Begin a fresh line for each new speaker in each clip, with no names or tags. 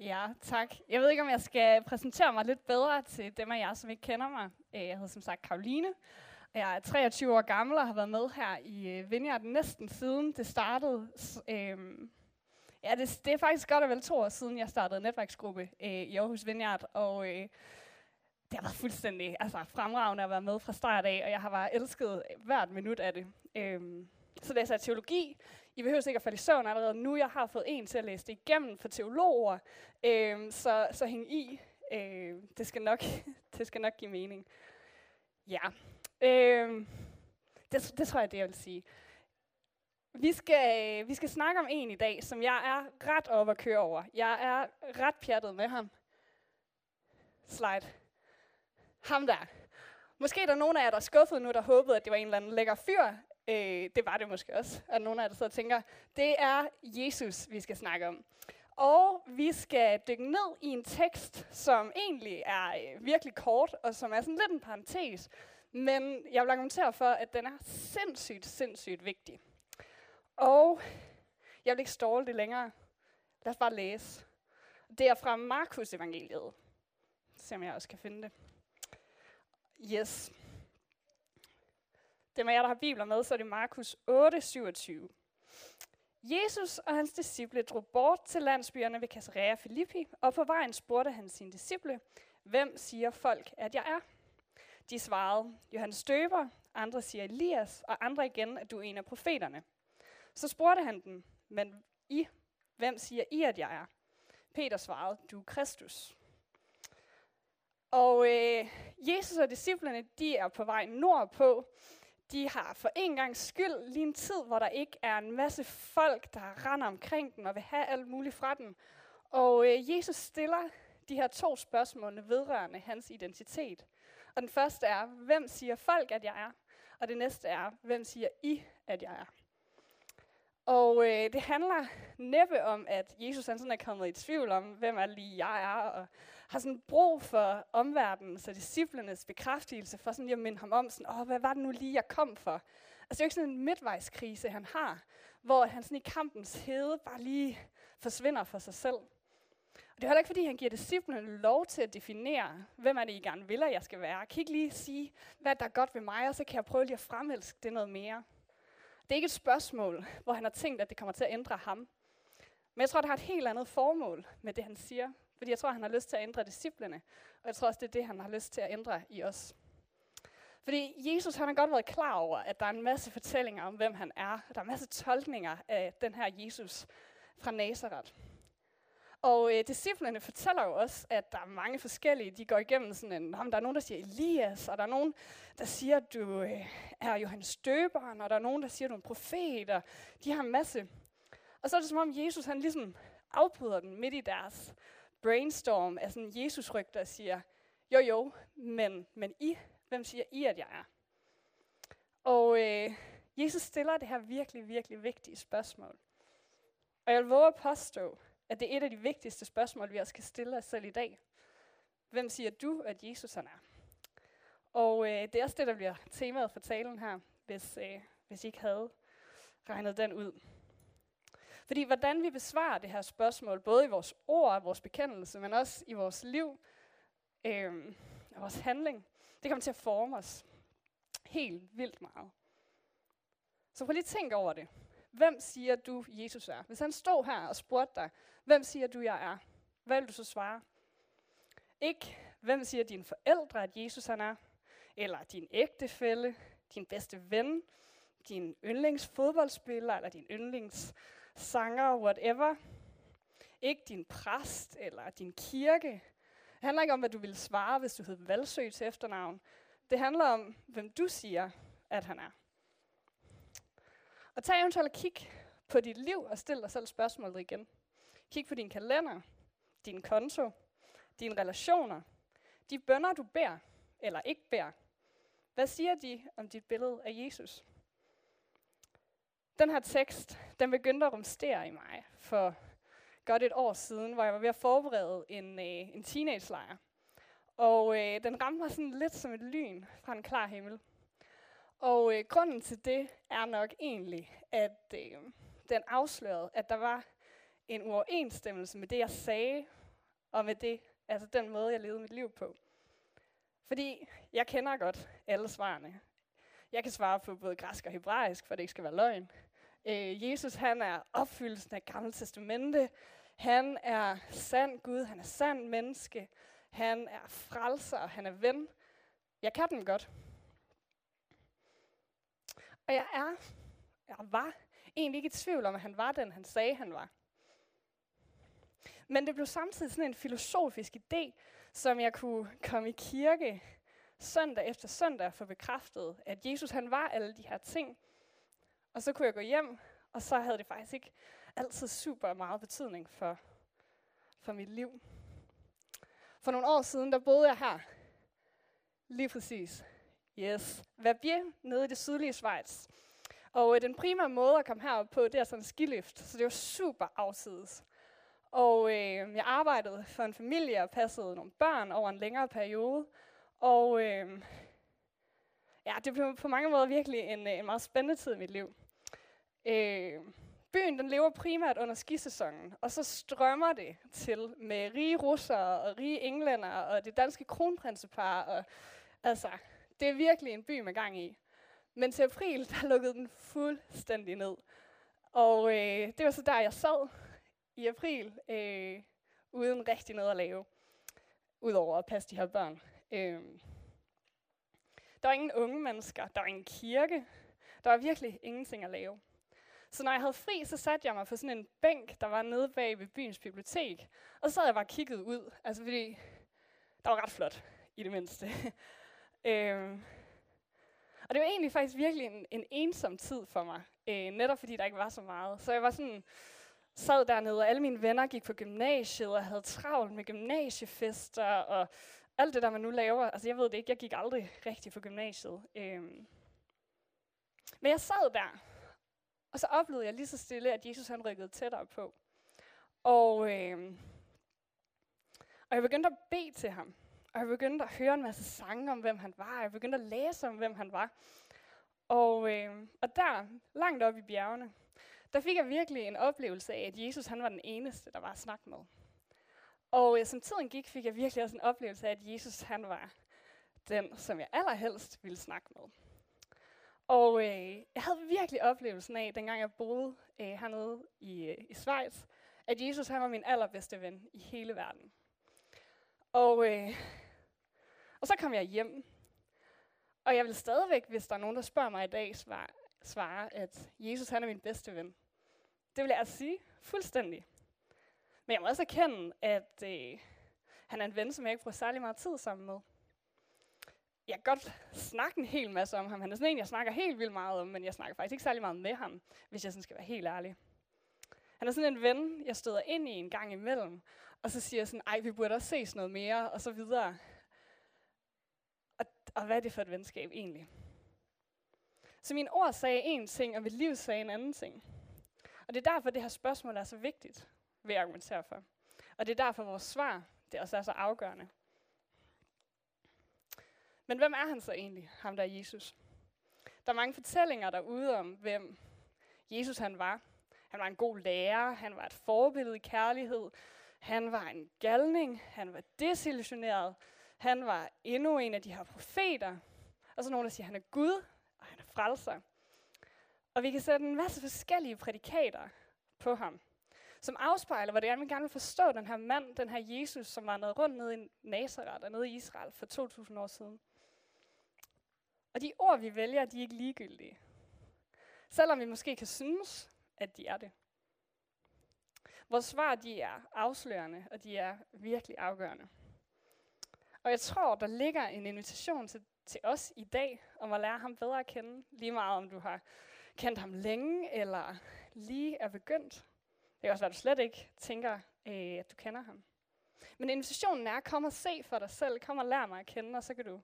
Ja, tak. Jeg ved ikke, om jeg skal præsentere mig lidt bedre til dem af jer, som ikke kender mig. Øh, jeg hedder som sagt Karoline. Jeg er 23 år gammel og har været med her i øh, Vineyard næsten siden det startede. Øhm, ja, det, det er faktisk godt og vel to år siden, jeg startede netværksgruppe øh, i Aarhus Vineyard, og øh, det har været fuldstændig altså, fremragende at være med fra start af, og jeg har bare elsket hvert minut af det. Øhm, så læser jeg teologi. I behøver sikkert falde i søvn allerede nu. Jeg har fået en til at læse det igennem for teologer, øhm, så, så hæng i. Øh, det, skal nok, det skal nok give mening. Ja, øhm, det, det tror jeg, det jeg vil sige. Vi skal, øh, vi skal snakke om en i dag, som jeg er ret op at køre over. Jeg er ret pjattet med ham. Slide. Ham der. Måske er der nogen af jer, der er skuffet nu, der håbede, at det var en eller anden lækker fyr. Øh, det var det måske også. At nogle af jer, der sidder og tænker, det er Jesus, vi skal snakke om. Og vi skal dykke ned i en tekst, som egentlig er øh, virkelig kort, og som er sådan lidt en parentes. Men jeg vil argumentere for, at den er sindssygt, sindssygt vigtig. Og jeg vil ikke ståle det længere. Lad os bare læse. Det er fra Markus evangeliet. Se om jeg også kan finde det. Yes. Dem af jer, der har bibler med, så er det Markus 8, 27. Jesus og hans disciple drog bort til landsbyerne ved Caesarea Philippi, og på vejen spurgte han sine disciple, hvem siger folk, at jeg er? De svarede, Johannes Døber, andre siger Elias, og andre igen, at du er en af profeterne. Så spurgte han dem, men I, hvem siger I, at jeg er? Peter svarede, du er Kristus. Og øh, Jesus og disciplerne, de er på vej nordpå. De har for en gang skyld lige en tid, hvor der ikke er en masse folk, der render omkring dem og vil have alt muligt fra dem. Og øh, Jesus stiller de her to spørgsmål vedrørende hans identitet. Og den første er, hvem siger folk, at jeg er? Og det næste er, hvem siger I, at jeg er? Og øh, det handler næppe om, at Jesus han sådan er kommet i tvivl om, hvem er lige jeg er, og har sådan brug for omverdenen og disciplernes bekræftelse, for sådan at minde ham om, sådan, Åh, hvad var det nu lige, jeg kom for? Altså det er jo ikke sådan en midtvejskrise, han har, hvor han sådan i kampens hede bare lige forsvinder for sig selv. Og det er heller ikke, fordi han giver disciplene lov til at definere, hvem er det, I gerne vil, at jeg skal være. Jeg kan ikke lige sige, hvad der er godt ved mig, og så kan jeg prøve lige at fremælske det noget mere. Det er ikke et spørgsmål, hvor han har tænkt, at det kommer til at ændre ham. Men jeg tror, det har et helt andet formål med det, han siger. Fordi jeg tror, han har lyst til at ændre disciplene. Og jeg tror også, det er det, han har lyst til at ændre i os. Fordi Jesus han har godt været klar over, at der er en masse fortællinger om, hvem han er. Der er en masse tolkninger af den her Jesus fra Nazareth. Og øh, disciplene fortæller jo også, at der er mange forskellige. De går igennem sådan en, der er nogen, der siger Elias, og der er nogen, der siger, at du øh, er Johannes Døberen, og der er nogen, der siger, at du er en profet, og de har en masse. Og så er det som om Jesus, han ligesom afbryder den midt i deres brainstorm af sådan jesus ryg, der siger, jo jo, men, men I, hvem siger I, at jeg er? Og øh, Jesus stiller det her virkelig, virkelig vigtige spørgsmål. Og jeg vil våge at påstå, at det er et af de vigtigste spørgsmål, vi også kan stille os selv i dag. Hvem siger du, at Jesus han er? Og øh, det er også det, der bliver temaet for talen her, hvis, øh, hvis I ikke havde regnet den ud. Fordi hvordan vi besvarer det her spørgsmål, både i vores ord og vores bekendelse, men også i vores liv øh, og vores handling, det kommer til at forme os helt vildt meget. Så prøv lige at tænke over det. Hvem siger du, Jesus er? Hvis han stod her og spurgte dig, hvem siger du, jeg er? Hvad vil du så svare? Ikke, hvem siger dine forældre, at Jesus han er? Eller din ægtefælle, din bedste ven, din yndlingsfodboldspiller, eller din yndlingssanger, whatever. Ikke din præst eller din kirke. Det handler ikke om, hvad du ville svare, hvis du hed Valsø til efternavn. Det handler om, hvem du siger, at han er. Og tag eventuelt og kig på dit liv og stil dig selv spørgsmålet igen. Kig på din kalender, din konto, dine relationer, de bønder, du beder eller ikke beder. Hvad siger de om dit billede af Jesus? Den her tekst, den begyndte at rumstere i mig for godt et år siden, hvor jeg var ved at forberede en, øh, en teenage-lejr. Og øh, den ramte mig sådan lidt som et lyn fra en klar himmel. Og øh, grunden til det er nok egentlig, at øh, den afslørede, at der var en uoverensstemmelse med det, jeg sagde og med det, altså den måde, jeg levede mit liv på. Fordi jeg kender godt alle svarene. Jeg kan svare på både græsk og hebraisk, for det ikke skal være løgn. Øh, Jesus, han er opfyldelsen af Gamle Testamente. Han er sand Gud, han er sand menneske. Han er frelser, han er ven. Jeg kan dem godt. Og jeg er, jeg var egentlig ikke i tvivl om, at han var den, han sagde, han var. Men det blev samtidig sådan en filosofisk idé, som jeg kunne komme i kirke søndag efter søndag for bekræftet, at Jesus han var alle de her ting. Og så kunne jeg gå hjem, og så havde det faktisk ikke altid super meget betydning for, for mit liv. For nogle år siden, der boede jeg her. Lige præcis. Yes. Verbier, nede i det sydlige Schweiz. Og øh, den primære måde at komme herop på, det er sådan en skilift. Så det var super afsides. Og øh, jeg arbejdede for en familie og passede nogle børn over en længere periode. Og øh, ja, det blev på mange måder virkelig en, øh, en meget spændende tid i mit liv. Øh, byen den lever primært under skisæsonen, og så strømmer det til med rige russere og rige englænder og det danske kronprinsepar. Og, altså, det er virkelig en by med gang i. Men til april, der lukkede den fuldstændig ned. Og øh, det var så der, jeg sad i april, øh, uden rigtig noget at lave, udover at passe de her børn. Øh, der var ingen unge mennesker, der var ingen kirke, der var virkelig ingenting at lave. Så når jeg havde fri, så satte jeg mig på sådan en bænk, der var nede bag ved byens bibliotek. Og så sad jeg bare kigget ud, altså fordi der var ret flot, i det mindste øhm, og det var egentlig faktisk virkelig en, en ensom tid for mig, øh, netop fordi der ikke var så meget. Så jeg var sådan, sad dernede, og alle mine venner gik på gymnasiet, og havde travlt med gymnasiefester, og alt det der, man nu laver. Altså jeg ved det ikke, jeg gik aldrig rigtig på gymnasiet. Øhm. Men jeg sad der, og så oplevede jeg lige så stille, at Jesus han rykkede tættere på. Og, øh, og jeg begyndte at bede til ham. Og jeg begyndte at høre en masse sange om, hvem han var. Jeg begyndte at læse om, hvem han var. Og, øh, og der, langt oppe i bjergene, der fik jeg virkelig en oplevelse af, at Jesus han var den eneste, der var at snakke med. Og øh, som tiden gik, fik jeg virkelig også en oplevelse af, at Jesus han var den, som jeg allerhelst ville snakke med. Og øh, jeg havde virkelig oplevelsen af, dengang jeg boede øh, hernede i, øh, i Schweiz, at Jesus han var min allerbedste ven i hele verden. Og, øh, og så kom jeg hjem. Og jeg vil stadigvæk, hvis der er nogen, der spørger mig i dag, svare, svare at Jesus han er min bedste ven. Det vil jeg altså sige fuldstændig. Men jeg må også erkende, at øh, han er en ven, som jeg ikke bruger særlig meget tid sammen med jeg kan godt snakke en hel masse om ham. Han er sådan en, jeg snakker helt vildt meget om, men jeg snakker faktisk ikke særlig meget med ham, hvis jeg sådan skal være helt ærlig. Han er sådan en ven, jeg støder ind i en gang imellem, og så siger jeg sådan, ej, vi burde også ses noget mere, og så videre. Og, hvad er det for et venskab egentlig? Så mine ord sagde en ting, og mit liv sagde en anden ting. Og det er derfor, det her spørgsmål er så vigtigt, vil jeg argumentere for. Og det er derfor, vores svar det også er så afgørende. Men hvem er han så egentlig, ham der er Jesus? Der er mange fortællinger derude om, hvem Jesus han var. Han var en god lærer, han var et forbillede i kærlighed, han var en galning, han var desillusioneret, han var endnu en af de her profeter. Og så nogen, der siger, at han er Gud, og han er frelser. Og vi kan sætte en masse forskellige prædikater på ham, som afspejler, hvordan det er, vi gerne vil forstå den her mand, den her Jesus, som var nede rundt nede i Nazareth og nede i Israel for 2000 år siden. Og de ord, vi vælger, de er ikke ligegyldige. Selvom vi måske kan synes, at de er det. Vores svar, de er afslørende, og de er virkelig afgørende. Og jeg tror, der ligger en invitation til, til os i dag, om at lære ham bedre at kende. Lige meget om du har kendt ham længe, eller lige er begyndt. Det kan også være, at du slet ikke tænker, øh, at du kender ham. Men invitationen er, kom og se for dig selv, kom og lær mig at kende, og så kan du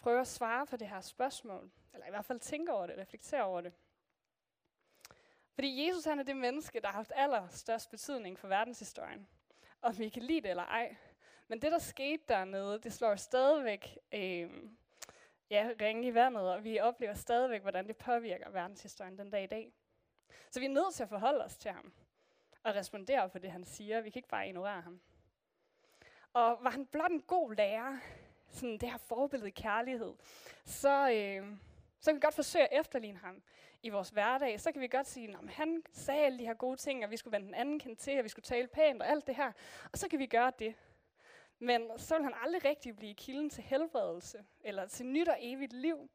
prøve at svare på det her spørgsmål, eller i hvert fald tænke over det, reflektere over det. Fordi Jesus han er det menneske, der har haft allerstørst betydning for verdenshistorien. Om vi kan lide det eller ej. Men det, der skete dernede, det slår stadigvæk øh, ja, ringe i vandet, og vi oplever stadigvæk, hvordan det påvirker verdenshistorien den dag i dag. Så vi er nødt til at forholde os til ham og respondere på det, han siger. Vi kan ikke bare ignorere ham. Og var han blot en god lærer, sådan det her forbillede kærlighed, så, øh, så kan vi godt forsøge at efterligne ham i vores hverdag. Så kan vi godt sige, at han sagde alle de her gode ting, og vi skulle vende den anden kendt til, og vi skulle tale pænt og alt det her. Og så kan vi gøre det. Men så vil han aldrig rigtig blive kilden til helbredelse, eller til nyt og evigt liv.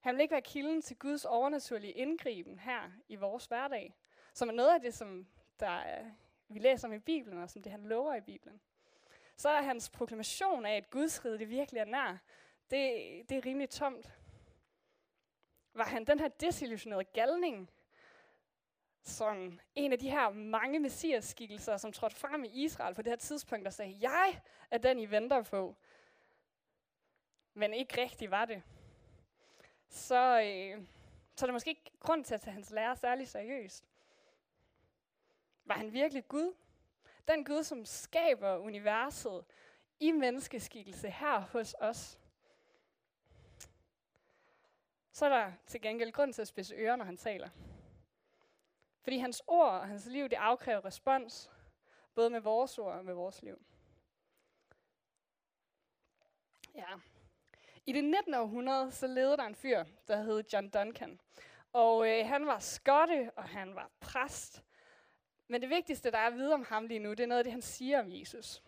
Han vil ikke være kilden til Guds overnaturlige indgriben her i vores hverdag, som er noget af det, som der vi læser om i Bibelen, og som det han lover i Bibelen. Så er hans proklamation af, at Guds rige det virkelig er nær, det, det er rimelig tomt. Var han den her desillusionerede galning, som en af de her mange messias-skikkelser, som trådte frem i Israel på det her tidspunkt og sagde, jeg er den, I venter på. Men ikke rigtig var det. Så, øh, så er der måske ikke grund til at tage hans lærer særlig seriøst. Var han virkelig Gud? Den Gud, som skaber universet i menneskeskikkelse her hos os. Så er der til gengæld grund til at spidse ører, når han taler. Fordi hans ord og hans liv, det afkræver respons, både med vores ord og med vores liv. Ja. I det 19. århundrede, så levede der en fyr, der hed John Duncan. Og øh, han var skotte, og han var præst. Men det vigtigste, der er at vide om ham lige nu, det er noget af det, han siger om Jesus.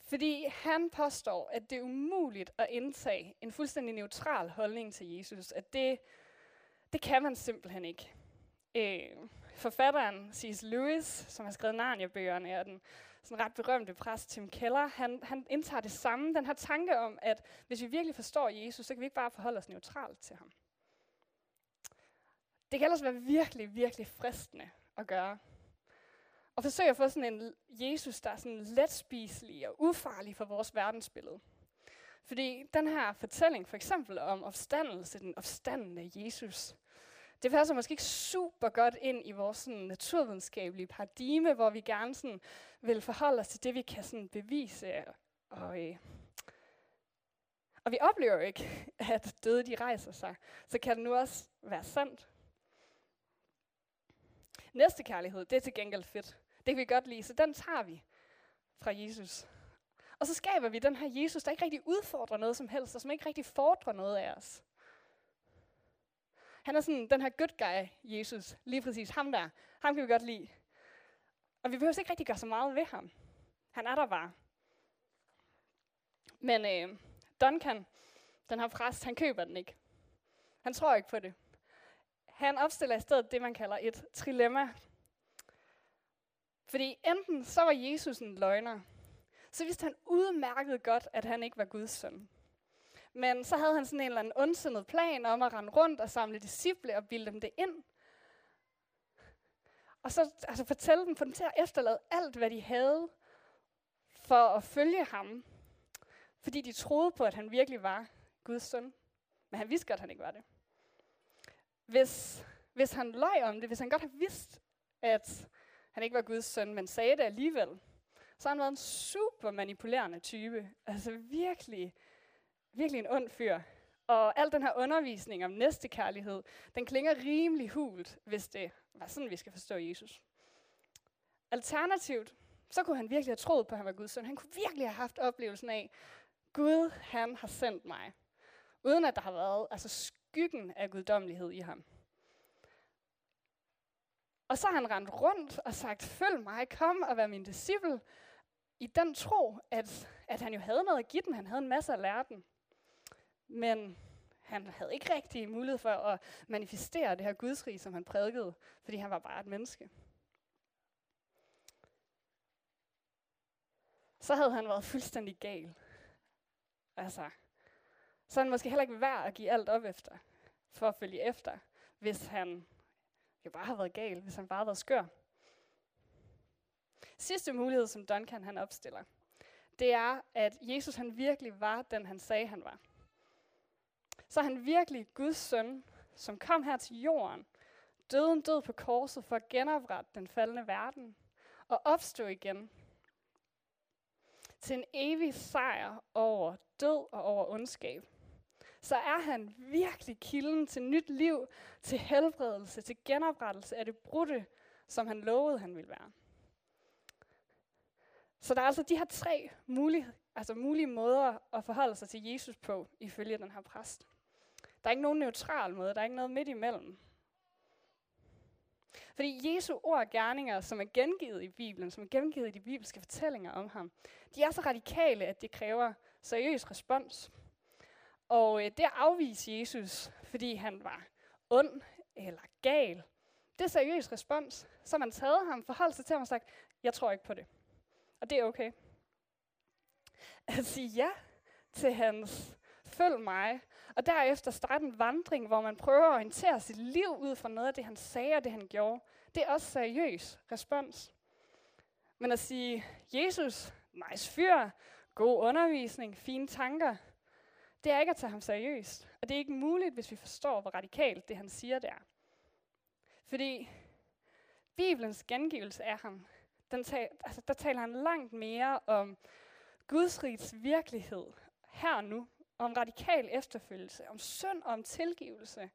Fordi han påstår, at det er umuligt at indtage en fuldstændig neutral holdning til Jesus. At det, det kan man simpelthen ikke. Øh, forfatteren C.S. Lewis, som har skrevet Narnia-bøgerne, og den sådan ret berømte præst Tim Keller, han, han indtager det samme, den her tanke om, at hvis vi virkelig forstår Jesus, så kan vi ikke bare forholde os neutralt til ham. Det kan ellers være virkelig, virkelig fristende at gøre. Og forsøge at få sådan en Jesus, der er sådan let og ufarlig for vores verdensbillede. Fordi den her fortælling, for eksempel om opstandelse, den opstandende Jesus, det passer måske ikke super godt ind i vores sådan, naturvidenskabelige paradigme, hvor vi gerne sådan, vil forholde os til det, vi kan sådan, bevise. Og, øh, og vi oplever jo ikke, at døde de rejser sig. Så kan det nu også være sandt. Næste kærlighed, det er til gengæld fedt. Det kan vi godt lide, så den tager vi fra Jesus. Og så skaber vi den her Jesus, der ikke rigtig udfordrer noget som helst, og som ikke rigtig fordrer noget af os. Han er sådan den her good guy, Jesus. Lige præcis ham der. Ham kan vi godt lide. Og vi behøver ikke rigtig gøre så meget ved ham. Han er der bare. Men øh, Duncan, den her præst, han køber den ikke. Han tror ikke på det. Han opstiller i stedet det, man kalder et trilemma. Fordi enten så var Jesus en løgner, så vidste han udmærket godt, at han ikke var Guds søn. Men så havde han sådan en eller anden ondsindet plan om at rende rundt og samle disciple og bilde dem det ind. Og så altså, fortælle dem, få dem til at efterlade alt, hvad de havde for at følge ham. Fordi de troede på, at han virkelig var Guds søn. Men han vidste godt, at han ikke var det. Hvis, hvis han løj om det, hvis han godt havde vidst, at han ikke var Guds søn, men sagde det alligevel, så har han været en super manipulerende type. Altså virkelig virkelig en ond fyr. Og al den her undervisning om næstekærlighed, den klinger rimelig hult, hvis det var sådan, vi skal forstå Jesus. Alternativt, så kunne han virkelig have troet på, at han var Guds søn. Han kunne virkelig have haft oplevelsen af, Gud, han har sendt mig. Uden at der har været altså skyggen af guddommelighed i ham. Og så har han rendt rundt og sagt, følg mig, kom og vær min disciple. I den tro, at, at han jo havde noget at give den. Han havde en masse at lære den. Men han havde ikke rigtig mulighed for at manifestere det her gudsrige, som han prædikede, fordi han var bare et menneske. Så havde han været fuldstændig gal. Altså, så han måske heller ikke værd at give alt op efter, for at følge efter, hvis han jo bare har været gal, hvis han bare har været skør. Sidste mulighed, som Duncan han opstiller, det er, at Jesus han virkelig var den, han sagde, han var så er han virkelig Guds søn, som kom her til jorden, døde en død på korset for at genoprette den faldende verden og opstå igen til en evig sejr over død og over ondskab, så er han virkelig kilden til nyt liv, til helbredelse, til genoprettelse af det brudte, som han lovede, han ville være. Så der er altså de her tre mulige, altså mulige måder at forholde sig til Jesus på, ifølge den her præst. Der er ikke nogen neutral måde, der er ikke noget midt imellem. Fordi Jesu ord og gerninger, som er gengivet i Bibelen, som er gengivet i de bibelske fortællinger om ham, de er så radikale, at det kræver seriøs respons. Og øh, det at afvise Jesus, fordi han var ond eller gal, det er seriøs respons. Så man taget ham, forholdt sig til ham og sagt, jeg tror ikke på det. Og det er okay. At sige ja til hans følg mig, og derefter starte en vandring, hvor man prøver at orientere sit liv ud fra noget af det, han sagde og det, han gjorde. Det er også seriøs respons. Men at sige, Jesus, nice fyr, god undervisning, fine tanker, det er ikke at tage ham seriøst. Og det er ikke muligt, hvis vi forstår, hvor radikalt det, han siger, det er. Fordi Bibelens gengivelse af ham, den tal, altså, der taler han langt mere om Guds rigs virkelighed her og nu, om radikal efterfølgelse, om synd og om tilgivelse,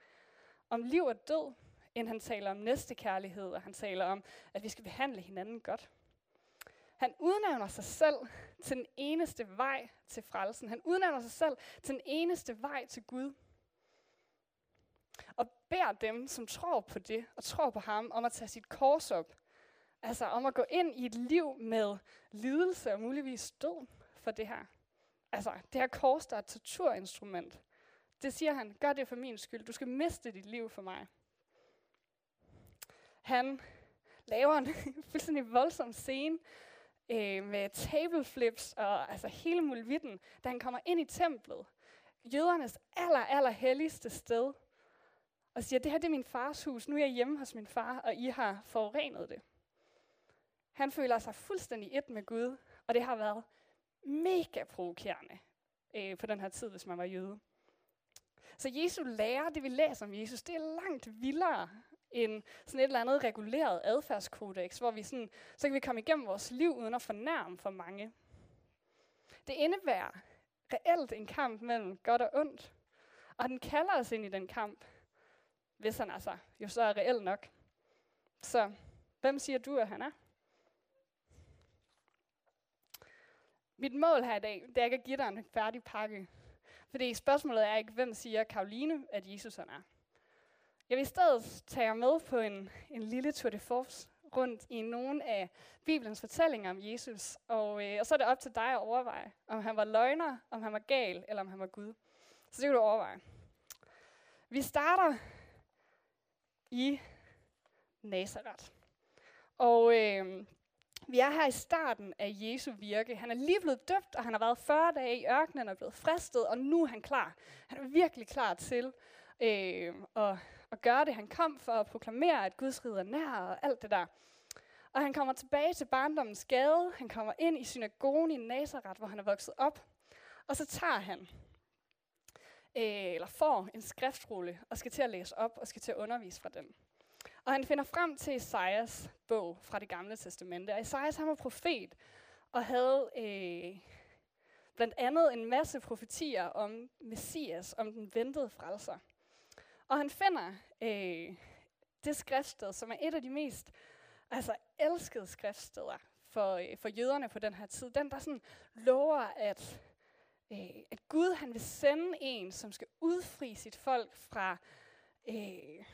om liv og død, end han taler om næstekærlighed, og han taler om, at vi skal behandle hinanden godt. Han udnævner sig selv til den eneste vej til frelsen. Han udnævner sig selv til den eneste vej til Gud. Og beder dem, som tror på det, og tror på ham, om at tage sit kors op. Altså om at gå ind i et liv med lidelse og muligvis død for det her. Altså, det her kors, der er et torturinstrument. Det siger han, gør det for min skyld. Du skal miste dit liv for mig. Han laver en fuldstændig voldsom scene øh, med table flips og altså hele mulvitten, da han kommer ind i templet. Jødernes aller, aller helligste sted. Og siger, det her det er min fars hus. Nu er jeg hjemme hos min far, og I har forurenet det. Han føler sig fuldstændig et med Gud, og det har været mega provokerende øh, på den her tid, hvis man var jøde. Så Jesu lære, det vi læser om Jesus, det er langt vildere end sådan et eller andet reguleret adfærdskodex, hvor vi sådan, så kan vi komme igennem vores liv uden at fornærme for mange. Det indebærer reelt en kamp mellem godt og ondt, og den kalder os ind i den kamp, hvis han altså jo så er reelt nok. Så hvem siger du, at han er? Mit mål her i dag, det er ikke at give dig en færdig pakke. Fordi spørgsmålet er ikke, hvem siger Karoline, at Jesus han er. Jeg vil i stedet tage jer med på en, en lille tour de force rundt i nogle af Bibelens fortællinger om Jesus. Og, øh, og så er det op til dig at overveje, om han var løgner, om han var gal, eller om han var Gud. Så det kan du overveje. Vi starter i Nazareth. Og øh, vi er her i starten af Jesu virke. Han er lige blevet døbt, og han har været 40 dage i ørkenen og blevet fristet, og nu er han klar. Han er virkelig klar til øh, at, at gøre det, han kom for at proklamere, at Guds rige er nær og alt det der. Og han kommer tilbage til barndommens gade. Han kommer ind i synagogen i Nazareth, hvor han er vokset op. Og så tager han, øh, eller får en skriftrulle, og skal til at læse op, og skal til at undervise fra den. Og han finder frem til Esajas bog fra det gamle testamente. Og Esajas han var profet og havde øh, blandt andet en masse profetier om Messias, om den ventede frelser. Og han finder øh, det skriftsted, som er et af de mest altså, elskede skriftsteder for, øh, for jøderne på den her tid. Den, der sådan lover, at, øh, at Gud han vil sende en, som skal udfri sit folk fra... Øh,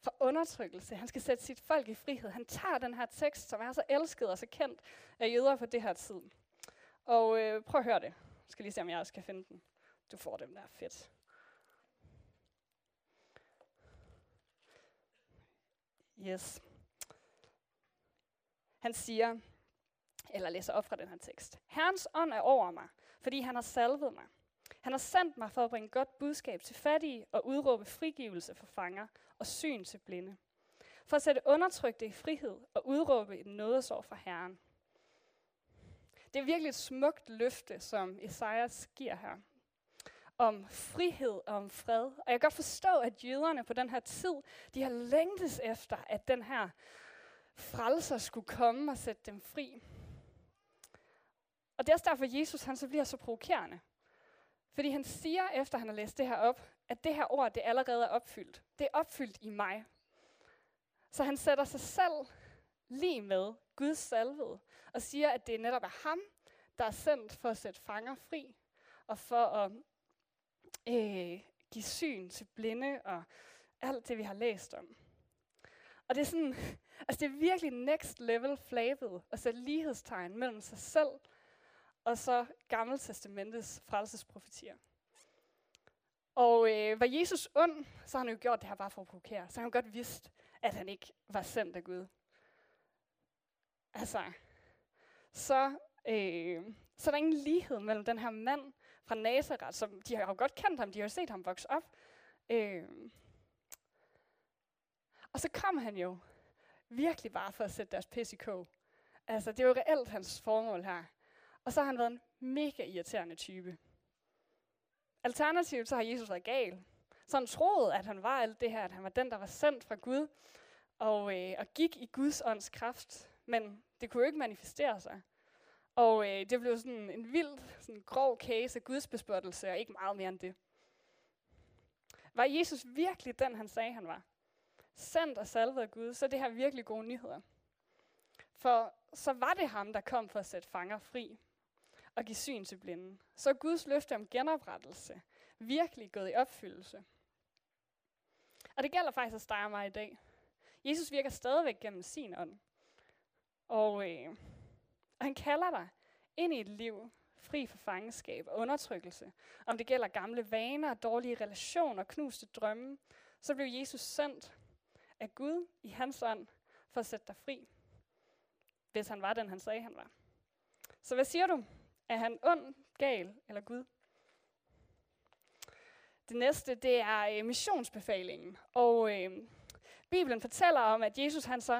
for undertrykkelse. Han skal sætte sit folk i frihed. Han tager den her tekst, som er så elsket og så kendt af jøder på det her tid. Og øh, prøv at høre det. Jeg skal lige se, om jeg også kan finde den. Du får dem der. Fedt. Yes. Han siger, eller læser op fra den her tekst. Herrens ånd er over mig, fordi han har salvet mig. Han har sendt mig for at bringe godt budskab til fattige og udråbe frigivelse for fanger og syn til blinde. For at sætte undertrykte i frihed og udråbe et nådesår fra Herren. Det er virkelig et smukt løfte, som Esajas giver her. Om frihed og om fred. Og jeg kan godt forstå, at jøderne på den her tid, de har længtes efter, at den her frelser skulle komme og sætte dem fri. Og det er også derfor, Jesus han så bliver så provokerende. Fordi han siger, efter han har læst det her op, at det her ord, det allerede er opfyldt. Det er opfyldt i mig. Så han sætter sig selv lige med Guds salvede, og siger, at det netop er ham, der er sendt for at sætte fanger fri, og for at øh, give syn til blinde, og alt det, vi har læst om. Og det er sådan, altså det er virkelig next level flabet at sætte lighedstegn mellem sig selv og så Gammeltestamentets frelsesprofetier. Og øh, var Jesus ond, så har han jo gjort det her bare for at provokere. Så han godt vidst, at han ikke var sendt af Gud. Altså, så, øh, så er der ingen lighed mellem den her mand fra Nazareth, som de har jo godt kendt ham, de har set ham vokse op. Øh, og så kom han jo virkelig bare for at sætte deres pis i kog. Altså, det er jo reelt hans formål her. Og så har han været en mega irriterende type. Alternativt så har Jesus været gal. Så han troede, at han var alt det her, at han var den, der var sendt fra Gud, og, øh, og gik i Guds ånds kraft. Men det kunne jo ikke manifestere sig. Og øh, det blev sådan en vild, sådan grov case af Guds bespørgelse, og ikke meget mere end det. Var Jesus virkelig den, han sagde, han var? Sendt og salvet af Gud, så er det her virkelig gode nyheder. For så var det ham, der kom for at sætte fanger fri og give syn til blinde. Så er Guds løfte om genoprettelse virkelig gået i opfyldelse. Og det gælder faktisk også dig og mig i dag. Jesus virker stadigvæk gennem sin ånd. Og, øh, og han kalder dig ind i et liv fri for fangenskab og undertrykkelse. Om det gælder gamle vaner, dårlige relationer, knuste drømme, så blev Jesus sendt af Gud i hans ånd for at sætte dig fri. Hvis han var den, han sagde, han var. Så hvad siger du? Er han ond, gal eller Gud? Det næste, det er øh, missionsbefalingen. Og øh, Bibelen fortæller om, at Jesus han så,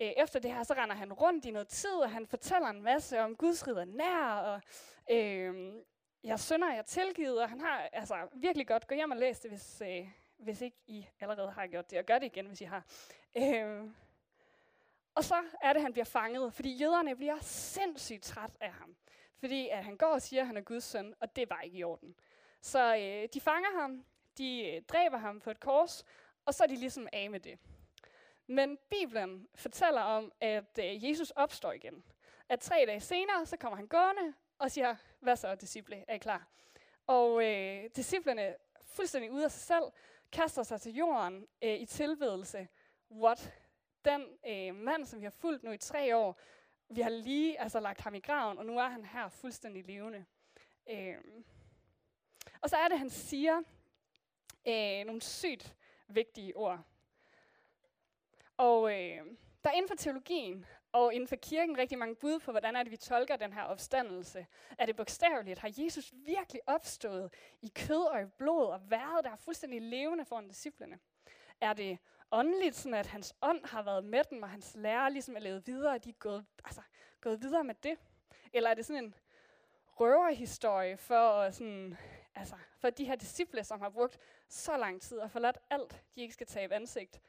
øh, efter det her, så render han rundt i noget tid, og han fortæller en masse om Guds ridder nær, og øh, jeg synder, jeg tilgivet, og han har altså virkelig godt, gå hjem og læs det, hvis, øh, hvis ikke I allerede har gjort det, og gør det igen, hvis I har. Øh, og så er det, at han bliver fanget, fordi jøderne bliver sindssygt træt af ham. Fordi at han går og siger, at han er Guds søn, og det var ikke i orden. Så øh, de fanger ham, de øh, dræber ham på et kors, og så er de ligesom af med det. Men Bibelen fortæller om, at øh, Jesus opstår igen. At tre dage senere, så kommer han gående og siger, hvad så, disciple, er I klar? Og øh, disciplene, fuldstændig ude af sig selv, kaster sig til jorden øh, i tilbedelse. What? Den øh, mand, som vi har fulgt nu i tre år, vi har lige altså, lagt ham i graven, og nu er han her fuldstændig levende. Øh, og så er det, han siger øh, nogle sygt vigtige ord. Og øh, der er inden for teologien og inden for kirken rigtig mange bud på, hvordan er det, vi tolker den her opstandelse. Er det bogstaveligt? Har Jesus virkelig opstået i kød og i blod og været der fuldstændig levende foran disciplene? Er det åndeligt, sådan at hans ånd har været med dem, og hans lærer ligesom er levet videre, og de er gået, altså, gået videre med det? Eller er det sådan en røverhistorie for, sådan, altså, for de her disciple, som har brugt så lang tid og forladt alt, de ikke skal tabe ansigt?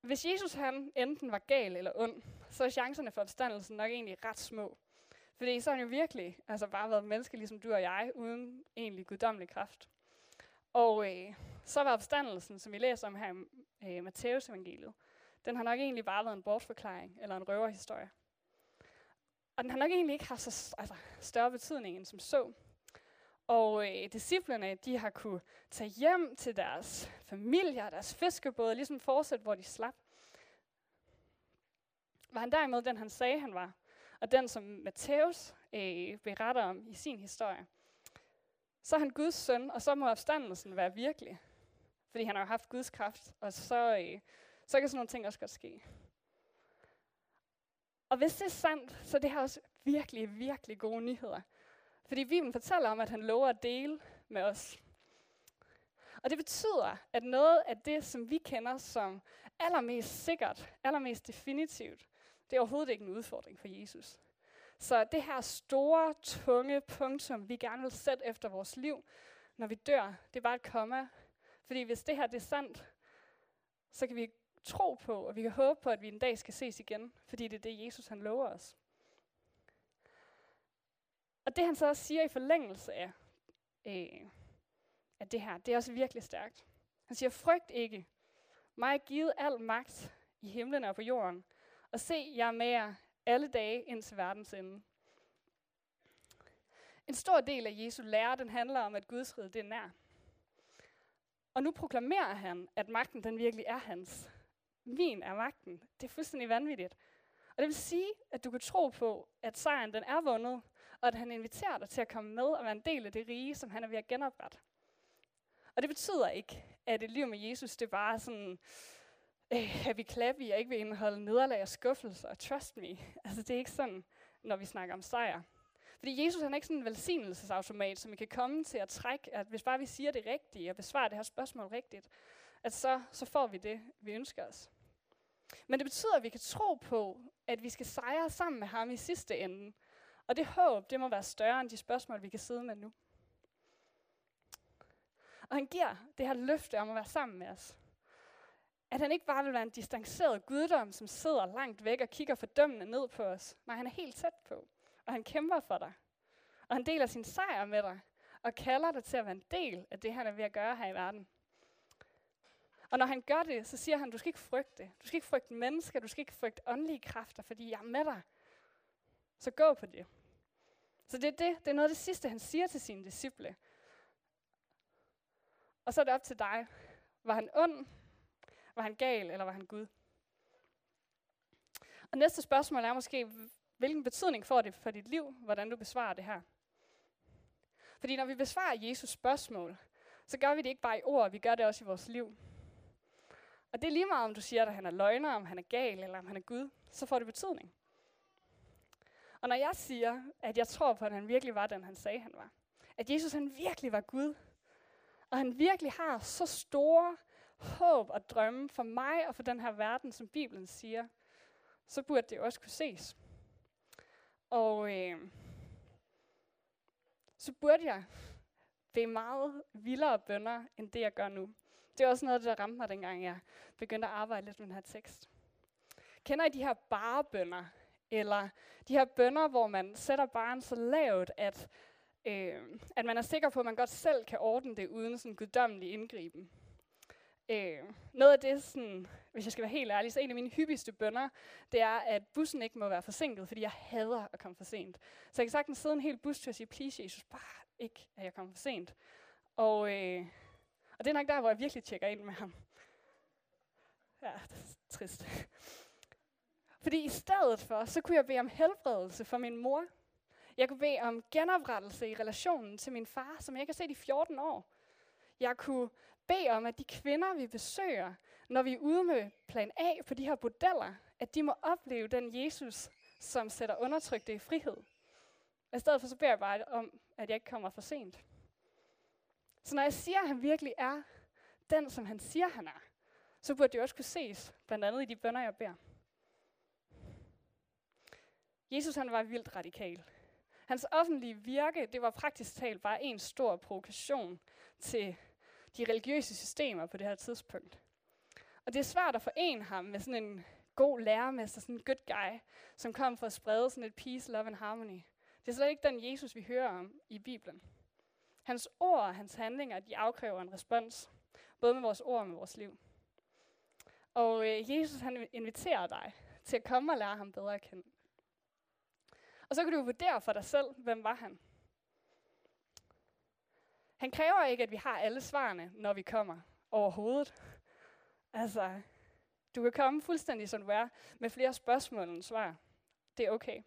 Hvis Jesus han enten var gal eller ond, så er chancerne for opstandelsen nok egentlig ret små. Fordi så har han jo virkelig altså bare været menneske, ligesom du og jeg, uden egentlig guddommelig kraft. Og øh, så var opstandelsen, som vi læser om her i øh, Matteus evangeliet, den har nok egentlig bare været en bortforklaring, eller en røverhistorie. Og den har nok egentlig ikke haft så altså, større betydning end som så. Og øh, disciplerne, de har kunne tage hjem til deres familier, deres fiskebåde, ligesom fortsætte, hvor de slap. Var han derimod den, han sagde, han var, og den, som Matthæus øh, beretter om i sin historie, så er han Guds søn, og så må opstandelsen være virkelig. Fordi han har jo haft Guds kraft, og så, øh, så kan sådan nogle ting også godt ske. Og hvis det er sandt, så er det her også virkelig, virkelig gode nyheder. Fordi Bibelen fortæller om, at han lover at dele med os. Og det betyder, at noget af det, som vi kender som allermest sikkert, allermest definitivt, det er overhovedet ikke en udfordring for Jesus. Så det her store, tunge punktum, vi gerne vil sætte efter vores liv, når vi dør, det er bare et komma. Fordi hvis det her det er sandt, så kan vi tro på, og vi kan håbe på, at vi en dag skal ses igen, fordi det er det, Jesus han lover os. Og det han så også siger i forlængelse af, øh, af det her, det er også virkelig stærkt. Han siger, frygt ikke. Mig er givet al magt i himlen og på jorden. Og se, jeg er med jer alle dage ind til verdens ende. En stor del af Jesu lære, den handler om, at Guds rige det er nær. Og nu proklamerer han, at magten den virkelig er hans. Min er magten. Det er fuldstændig vanvittigt. Og det vil sige, at du kan tro på, at sejren den er vundet, og at han inviterer dig til at komme med og være en del af det rige, som han er ved at genoprette. Og det betyder ikke, at et liv med Jesus, det er bare sådan øh, vi clappy og ikke vil indeholde nederlag og skuffelse og trust me. Altså det er ikke sådan, når vi snakker om sejr. Fordi Jesus han er ikke sådan en velsignelsesautomat, som vi kan komme til at trække, at hvis bare vi siger det rigtige og besvarer det her spørgsmål rigtigt, at så, så får vi det, vi ønsker os. Men det betyder, at vi kan tro på, at vi skal sejre sammen med ham i sidste ende. Og det håb, det må være større end de spørgsmål, vi kan sidde med nu. Og han giver det her løfte om at være sammen med os. At han ikke bare vil være en distanceret guddom, som sidder langt væk og kigger fordømmende ned på os. Nej, han er helt tæt på. Og han kæmper for dig. Og han deler sin sejr med dig. Og kalder dig til at være en del af det, han er ved at gøre her i verden. Og når han gør det, så siger han, du skal ikke frygte. Du skal ikke frygte mennesker, du skal ikke frygte åndelige kræfter, fordi jeg er med dig. Så gå på det. Så det er, det, det er noget af det sidste, han siger til sine disciple. Og så er det op til dig. Var han ond? Var han gal? Eller var han Gud? Og næste spørgsmål er måske, hvilken betydning får det for dit liv, hvordan du besvarer det her? Fordi når vi besvarer Jesus spørgsmål, så gør vi det ikke bare i ord, vi gør det også i vores liv. Og det er lige meget, om du siger, at han er løgner, om han er gal, eller om han er Gud, så får det betydning. Og når jeg siger, at jeg tror på, at han virkelig var den, han sagde, han var, at Jesus han virkelig var Gud, og han virkelig har så store håb og drømme for mig og for den her verden, som Bibelen siger, så burde det også kunne ses. Og øh, så burde jeg bede meget vildere bønder, end det jeg gør nu. Det er også noget, der ramte mig, dengang jeg begyndte at arbejde lidt med den her tekst. Kender I de her bare bønder? Eller de her bønder, hvor man sætter baren så lavt, at, øh, at man er sikker på, at man godt selv kan ordne det uden sådan guddommelig indgriben. Øh, noget af det, sådan, hvis jeg skal være helt ærlig, så en af mine hyppigste bønder, det er, at bussen ikke må være forsinket, fordi jeg hader at komme for sent. Så jeg kan sagtens sidde en hel bus til at sige, please Jesus, bare ikke, at jeg kommer for sent. Og, øh, og det er nok der, hvor jeg virkelig tjekker ind med ham. Ja, det er trist. Fordi i stedet for, så kunne jeg bede om helbredelse for min mor. Jeg kunne bede om genoprettelse i relationen til min far, som jeg ikke har set i 14 år. Jeg kunne bede om, at de kvinder, vi besøger, når vi er ude med plan A på de her bordeller, at de må opleve den Jesus, som sætter undertrykte i frihed. I stedet for, så beder jeg bare om, at jeg ikke kommer for sent. Så når jeg siger, at han virkelig er den, som han siger, han er, så burde det også kunne ses, blandt andet i de bønder, jeg beder. Jesus han var vildt radikal. Hans offentlige virke, det var praktisk talt bare en stor provokation til de religiøse systemer på det her tidspunkt. Og det er svært at forene ham med sådan en god lærermester, sådan en good guy, som kom for at sprede sådan et peace, love and harmony. Det er slet ikke den Jesus, vi hører om i Bibelen. Hans ord og hans handlinger, de afkræver en respons, både med vores ord og med vores liv. Og øh, Jesus han inviterer dig til at komme og lære ham bedre at kende. Og så kan du vurdere for dig selv, hvem var han? Han kræver ikke, at vi har alle svarene, når vi kommer overhovedet. Altså, du kan komme fuldstændig som du er, med flere spørgsmål end svar. Det er okay.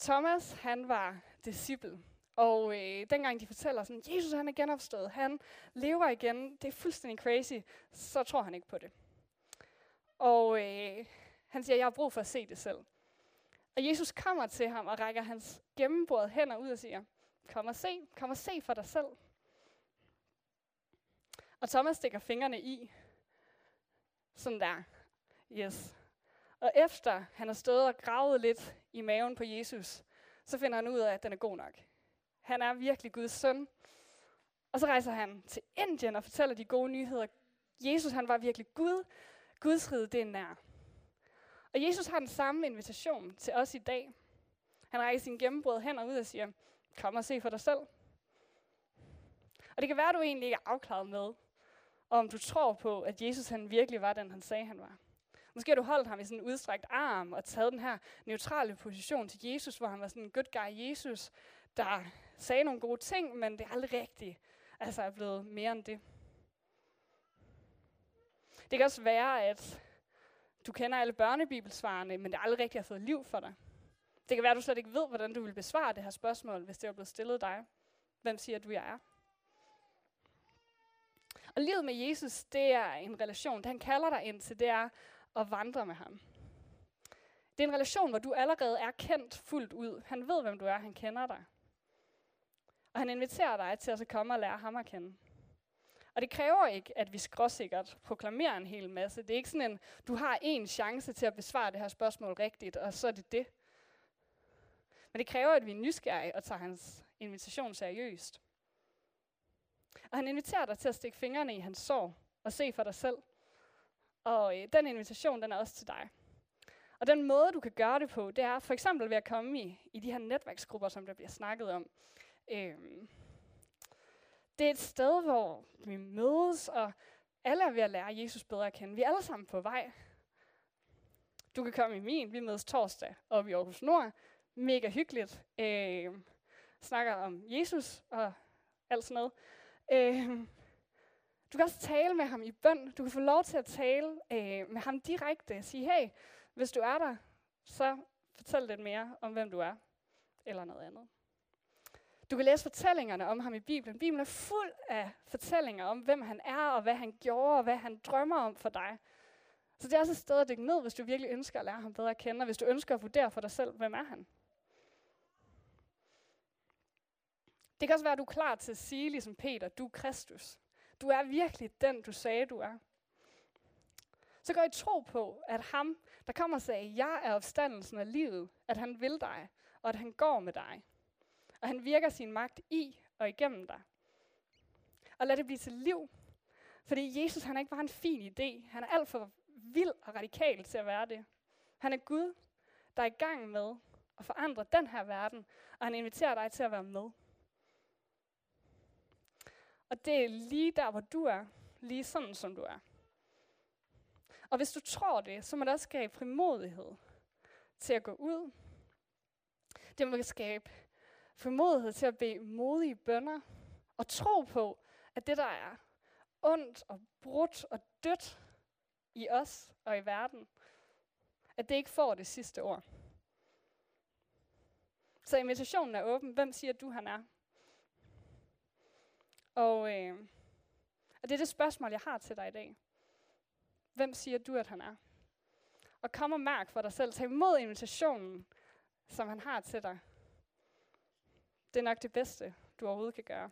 Thomas, han var disciple. Og øh, dengang de fortæller sådan, Jesus han er genopstået, han lever igen, det er fuldstændig crazy, så tror han ikke på det. Og øh, han siger, jeg har brug for at se det selv. Og Jesus kommer til ham og rækker hans gennembordet hænder ud og siger, kom og se, kom og se for dig selv. Og Thomas stikker fingrene i. Sådan der. Yes. Og efter han har stået og gravet lidt i maven på Jesus, så finder han ud af, at den er god nok. Han er virkelig Guds søn. Og så rejser han til Indien og fortæller de gode nyheder. Jesus han var virkelig Gud. Guds rige, det er nær. Og Jesus har den samme invitation til os i dag. Han rækker sin gennembrud hen og ud og siger, kom og se for dig selv. Og det kan være, at du egentlig ikke er afklaret med, om du tror på, at Jesus han virkelig var den, han sagde, han var. Måske har du holdt ham i sådan en udstrækt arm og taget den her neutrale position til Jesus, hvor han var sådan en good guy Jesus, der sagde nogle gode ting, men det er aldrig rigtigt. Altså er blevet mere end det. Det kan også være, at du kender alle børnebibelsvarene, men det er aldrig rigtigt har fået liv for dig. Det kan være, at du slet ikke ved, hvordan du vil besvare det her spørgsmål, hvis det er blevet stillet dig. Hvem siger du, jeg er? Og livet med Jesus, det er en relation. Det han kalder dig ind til, det er at vandre med ham. Det er en relation, hvor du allerede er kendt fuldt ud. Han ved, hvem du er. Han kender dig. Og han inviterer dig til at komme og lære ham at kende. Og det kræver ikke, at vi skråsikkert proklamerer en hel masse. Det er ikke sådan en, du har en chance til at besvare det her spørgsmål rigtigt, og så er det det. Men det kræver, at vi er nysgerrige og tager hans invitation seriøst. Og han inviterer dig til at stikke fingrene i hans sår og se for dig selv. Og øh, den invitation, den er også til dig. Og den måde, du kan gøre det på, det er for eksempel ved at komme i, i de her netværksgrupper, som der bliver snakket om. Øhm, det er et sted, hvor vi mødes, og alle er ved at lære Jesus bedre at kende. Vi er alle sammen på vej. Du kan komme i min. Vi mødes torsdag oppe i Aarhus Nord. Mega hyggeligt. Øh, snakker om Jesus og alt sådan noget. Øh, du kan også tale med ham i bøn. Du kan få lov til at tale øh, med ham direkte. Sige, hey, hvis du er der, så fortæl lidt mere om, hvem du er. Eller noget andet. Du kan læse fortællingerne om ham i Bibelen. Bibelen er fuld af fortællinger om, hvem han er, og hvad han gjorde, og hvad han drømmer om for dig. Så det er også et sted at dykke ned, hvis du virkelig ønsker at lære ham bedre at kende, og hvis du ønsker at vurdere for dig selv, hvem er han. Det kan også være, at du er klar til at sige, ligesom Peter, du er Kristus. Du er virkelig den, du sagde, du er. Så går I tro på, at ham, der kommer og sagde, jeg er opstandelsen af livet, at han vil dig, og at han går med dig. Og han virker sin magt i og igennem dig. Og lad det blive til liv. Fordi Jesus, han er ikke bare en fin idé. Han er alt for vild og radikal til at være det. Han er Gud, der er i gang med at forandre den her verden, og han inviterer dig til at være med. Og det er lige der, hvor du er. Lige sådan, som du er. Og hvis du tror det, så må det også skabe frimodighed til at gå ud. Det må skabe frimodighed til at bede modige bønder og tro på, at det, der er ondt og brudt og dødt i os og i verden, at det ikke får det sidste ord. Så invitationen er åben. Hvem siger du, han er? Og, øh, og det er det spørgsmål, jeg har til dig i dag. Hvem siger du, at han er? Og kom og mærk for dig selv. Tag imod invitationen, som han har til dig. Det er nok det bedste, du overhovedet kan gøre.